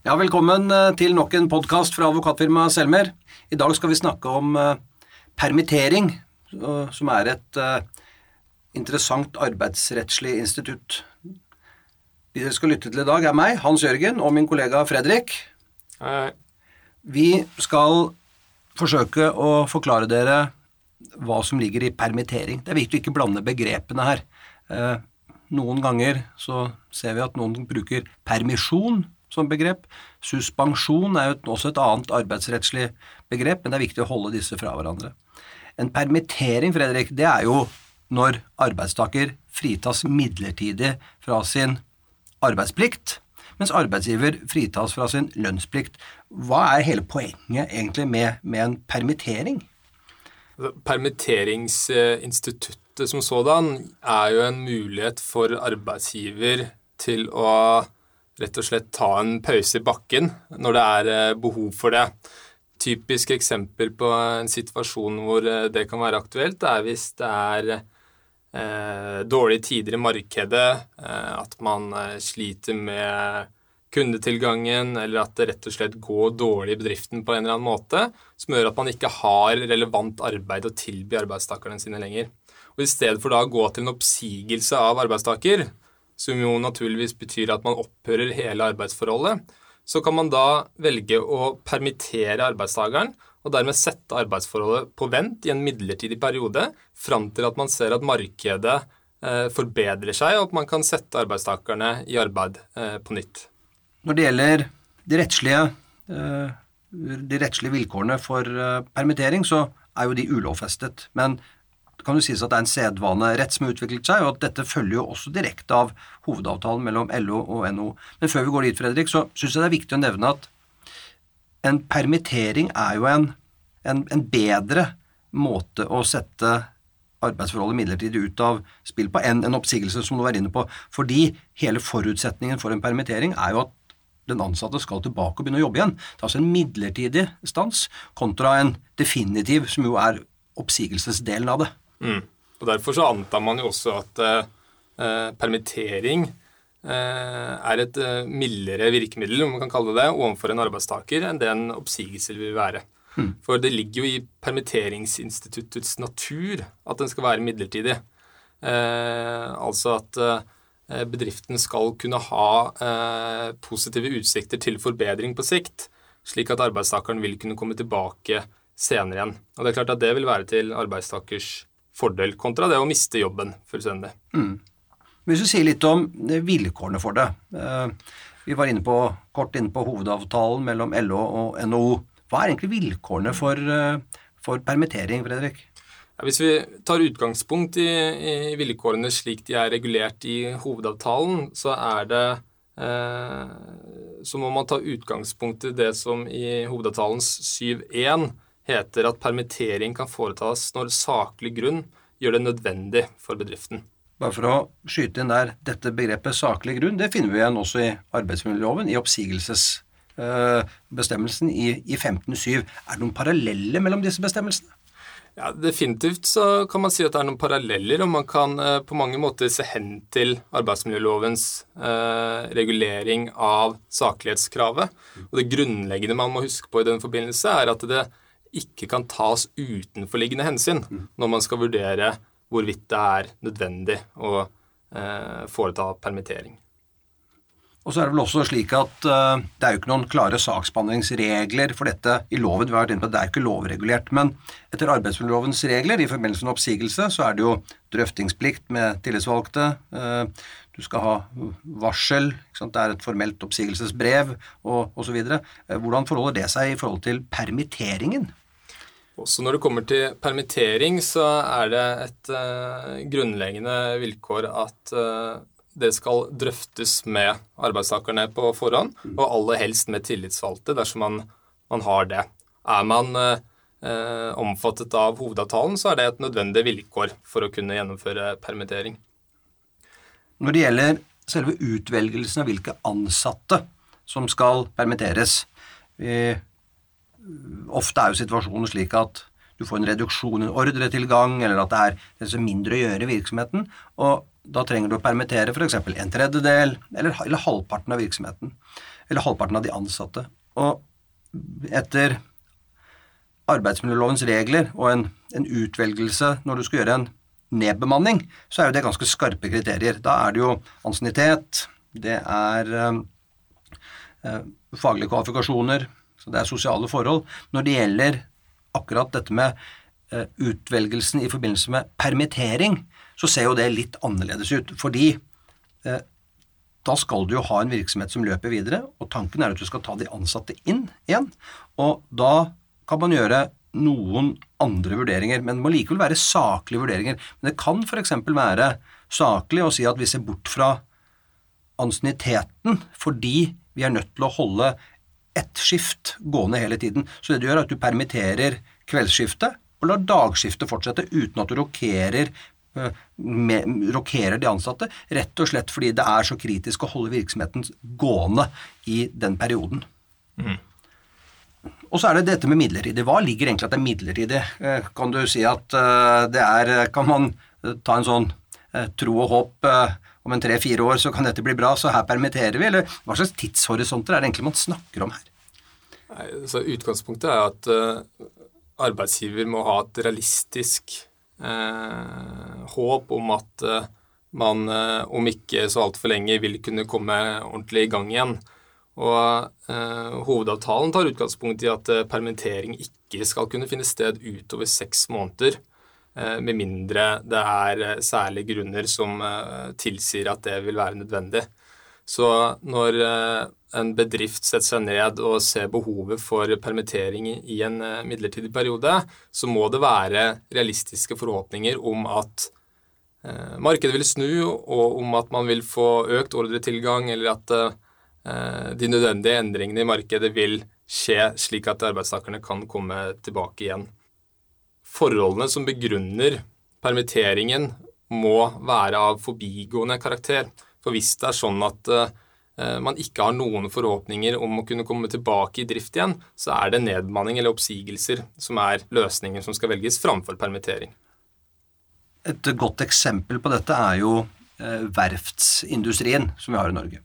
Ja, Velkommen eh, til nok en podkast fra advokatfirmaet Selmer. I dag skal vi snakke om uh, permittering, uh, som er et interessant arbeidsrettslig institutt. De dere skal lytte til i dag, er meg, Hans Jørgen, og min kollega Fredrik. Hei. Vi skal forsøke å forklare dere hva som ligger i permittering. Det er viktig å ikke blande begrepene her. Noen ganger så ser vi at noen bruker permisjon som begrep. Suspensjon er jo også et annet arbeidsrettslig begrep, men det er viktig å holde disse fra hverandre. En permittering, Fredrik, det er jo når arbeidstaker fritas midlertidig fra sin arbeidsplikt, mens arbeidsgiver fritas fra sin lønnsplikt. Hva er hele poenget egentlig med, med en permittering? Altså, permitteringsinstituttet som sådan er jo en mulighet for arbeidsgiver til å rett og slett ta en pause i bakken når det er eh, behov for det. Typisk eksempel på en situasjon hvor eh, det kan være aktuelt, er hvis det er eh, dårlige tider i markedet, eh, at man eh, sliter med kundetilgangen, eller at det rett og slett går dårlig i bedriften på en eller annen måte, som gjør at man ikke har relevant arbeid å tilby arbeidstakerne sine lenger. Og I stedet for da å gå til en oppsigelse av arbeidstaker, som jo naturligvis betyr at man opphører hele arbeidsforholdet, så kan man da velge å permittere arbeidstakeren og dermed sette arbeidsforholdet på vent i en midlertidig periode fram til at man ser at markedet eh, forbedrer seg, og at man kan sette arbeidstakerne i arbeid eh, på nytt. Når det gjelder de rettslige, eh, de rettslige vilkårene for permittering, så er jo de ulovfestet. Men kan jo sies at det er en sedvanerett som har utviklet seg, og at dette følger jo også direkte av hovedavtalen mellom LO og NHO. Men før vi går dit, Fredrik, så syns jeg det er viktig å nevne at en permittering er jo en, en, en bedre måte å sette arbeidsforholdet midlertidig ut av spill på enn en oppsigelse, som du var inne på. Fordi hele forutsetningen for en permittering er jo at den ansatte skal tilbake og begynne å jobbe igjen. Det er altså en midlertidig stans kontra en definitiv, som jo er oppsigelsesdelen av det. Mm. Og Derfor så antar man jo også at eh, permittering eh, er et eh, mildere virkemiddel om man kan kalle det det, overfor en arbeidstaker enn det en oppsigelse vil være. Mm. For det ligger jo i permitteringsinstituttets natur at den skal være midlertidig. Eh, altså at eh, bedriften skal kunne ha eh, positive utsikter til forbedring på sikt, slik at arbeidstakeren vil kunne komme tilbake senere igjen. Og det er klart at det vil være til arbeidstakers fordel, kontra det å miste jobben fullstendig. Mm. Hvis du sier litt om vilkårene for det. Eh, vi var inne på, kort inne på hovedavtalen mellom LO og NHO. Hva er egentlig vilkårene for, eh, for permittering, Fredrik? Ja, hvis vi tar utgangspunkt i, i, vilkårene slik de er regulert i hovedavtalen, så er det eh, Så må man ta utgangspunkt i det som i hovedavtalens 7.1 heter at permittering kan foretas når saklig grunn gjør det nødvendig for bedriften. Bare for å skyte inn der, dette begrepet saklig grunn, det finner vi igjen også i arbeidsmiljøloven, i oppsigelsesbestemmelsen i, i 15.7. Er det noen paralleller mellom disse bestemmelsene? Ja, Definitivt så kan man si at det er noen paralleller, og man kan eh, på mange måter se hen til arbeidsmiljølovens eh, regulering av saklighetskravet. Og Det grunnleggende man må huske på i den forbindelse, er at det ikke kan tas utenforliggende hensyn når man skal vurdere hvorvidt det er nødvendig å eh, foreta permittering. Og så er Det vel også slik at uh, det er jo ikke noen klare saksbehandlingsregler for dette i loven. Vi har vært inne på at Det er ikke lovregulert. Men etter arbeidsmiljølovens regler i forbindelse med oppsigelse, så er det jo drøftingsplikt med tillitsvalgte. Uh, du skal ha varsel, det er et formelt oppsigelsesbrev og osv. Uh, hvordan forholder det seg i forhold til permitteringen? Også når det kommer til permittering, så er det et uh, grunnleggende vilkår at uh, det skal drøftes med arbeidstakerne på forhånd, og aller helst med tillitsvalgte dersom man, man har det. Er man uh, omfattet av hovedavtalen, så er det et nødvendig vilkår for å kunne gjennomføre permittering. Når det gjelder selve utvelgelsen av hvilke ansatte som skal permitteres vi ofte er jo situasjonen slik at du får en reduksjon i ordretilgang, eller at det er, det er mindre å gjøre i virksomheten, og da trenger du å permittere f.eks. en tredjedel eller, eller, halvparten av virksomheten. eller halvparten av de ansatte. Og etter arbeidsmiljølovens regler og en, en utvelgelse når du skal gjøre en nedbemanning, så er jo det ganske skarpe kriterier. Da er det jo ansiennitet, det er øh, faglige kvalifikasjoner, så det er sosiale forhold. Når det gjelder akkurat dette med eh, utvelgelsen i forbindelse med permittering, så ser jo det litt annerledes ut. Fordi eh, da skal du jo ha en virksomhet som løper videre, og tanken er at du skal ta de ansatte inn igjen. Og da kan man gjøre noen andre vurderinger, men det må likevel være saklige vurderinger. Men det kan f.eks. være saklig å si at vi ser bort fra ansienniteten fordi vi er nødt til å holde ett skift gående hele tiden. Så det du gjør, er at du permitterer kveldsskiftet og lar dagskiftet fortsette uten at du rokerer med, rokerer de ansatte, rett og slett fordi det er så kritisk å holde virksomheten gående i den perioden. Mm. Og så er det dette med midlertidig. Hva ligger egentlig at det er midlertidig? Eh, kan du si at eh, det er Kan man ta en sånn tro og håp om en tre-fire år så kan dette bli bra, så her permitterer vi? Eller hva slags tidshorisonter er det egentlig man snakker om her? Nei, så Utgangspunktet er at arbeidsgiver må ha et realistisk uh, håp om at uh, man eh, om ikke så altfor lenge vil kunne komme ordentlig i gang igjen. Og eh, Hovedavtalen tar utgangspunkt i at eh, permittering ikke skal kunne finne sted utover seks måneder, eh, med mindre det er særlige grunner som tilsier at det vil være nødvendig. Så når en bedrift setter seg ned og ser behovet for permittering i en eh, midlertidig periode, så må det være realistiske forhåpninger om at eh, markedet vil snu, og om at man vil få økt ordretilgang, eller at eh, de nødvendige endringene i markedet vil skje slik at arbeidstakerne kan komme tilbake igjen. Forholdene som begrunner permitteringen, må være av forbigående karakter. For hvis det er sånn at Eh, man ikke har noen forhåpninger om å kunne komme tilbake i drift igjen, så er det nedbemanning eller oppsigelser som er løsningen som skal velges framfor permittering. Et godt eksempel på dette er jo eh, verftsindustrien som vi har i Norge.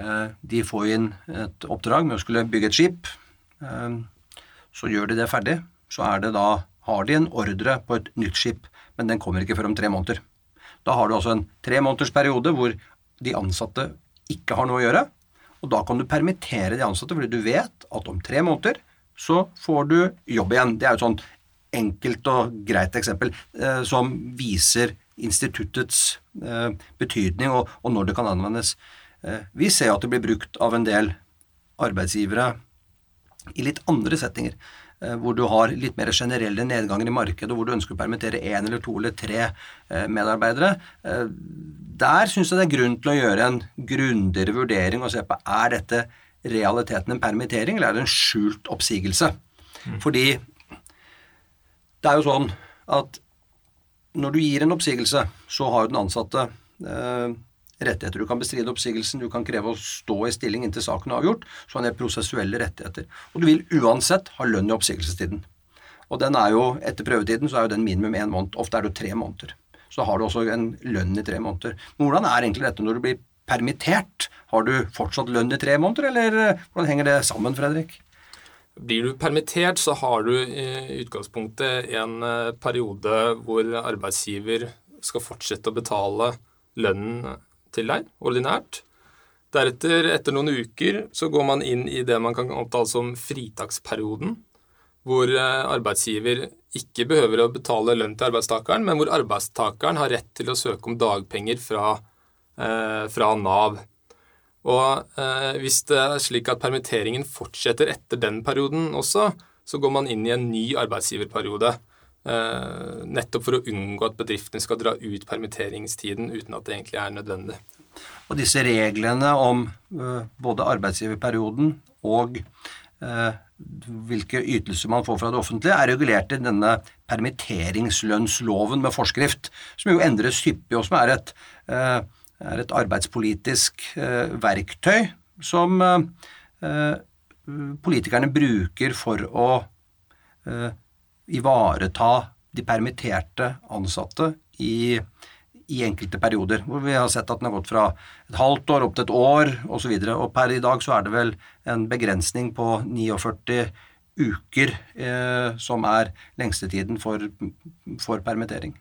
Eh, de får inn et oppdrag med å skulle bygge et skip. Så gjør de det ferdig. Så er det da, har de en ordre på et nytt skip, men den kommer ikke før om tre måneder. Da har du altså en tre måneders periode hvor de ansatte ikke har noe å gjøre. Og da kan du permittere de ansatte, fordi du vet at om tre måneder så får du jobb igjen. Det er jo et sånt enkelt og greit eksempel eh, som viser instituttets eh, betydning og, og, når det kan anvendes. Eh, vi ser at det blir brukt av en del arbeidsgivere i litt andre settinger. Eh, hvor du har litt mer generelle nedganger i markedet, hvor du ønsker å permittere én eller to eller tre eh, medarbeidere. Eh, der syns jeg det er grunn til å gjøre en grundigere vurdering og se på er dette realiteten en permittering, eller er det en skjult oppsigelse. Mm. Fordi det er jo sånn at når du gir en oppsigelse, så har jo den ansatte eh, rettigheter. Du kan bestride oppsigelsen, du kan kreve å stå i stilling inntil saken er avgjort. Så har det prosessuelle rettigheter. Og du vil uansett ha lønn i oppsigelsestiden. Og den er jo, etter prøvetiden så er jo den minimum én måned. Ofte er det tre måneder. Så har du også en lønn i tre måneder. Men hvordan er egentlig dette når du blir permittert? Har du fortsatt lønn i tre måneder, eller eh, hvordan henger det sammen, Fredrik? Blir du permittert, så har du i utgangspunktet en eh, periode hvor arbeidsgiver skal fortsette å betale lønnen til deg ordinært. Deretter, etter noen uker, så går man inn i det man kan opptale som fritaksperioden, hvor eh, arbeidsgiver ikke behøver å betale lønn til arbeidstakeren, men hvor arbeidstakeren har rett til å søke om dagpenger fra, eh, fra Nav. Og eh, hvis det er slik at permitteringen fortsetter etter den perioden også, så går man inn i en ny arbeidsgiverperiode. Eh, nettopp for å unngå at bedriftene skal dra ut permitteringstiden uten at det egentlig er nødvendig. Og disse reglene om uh, både arbeidsgiverperioden og uh, hvilke ytelser man får fra det offentlige, er regulert i denne permitteringslønnsloven med forskrift, som jo endres hyppig, og som er et, er et arbeidspolitisk verktøy som politikerne bruker for å ivareta de permitterte ansatte i, i enkelte perioder, hvor vi har sett at den har gått fra et halvt år opp til et år osv. Og, så og per i dag så er det vel en begrensning på 49 uker eh, som er lengstetiden for, for permittering.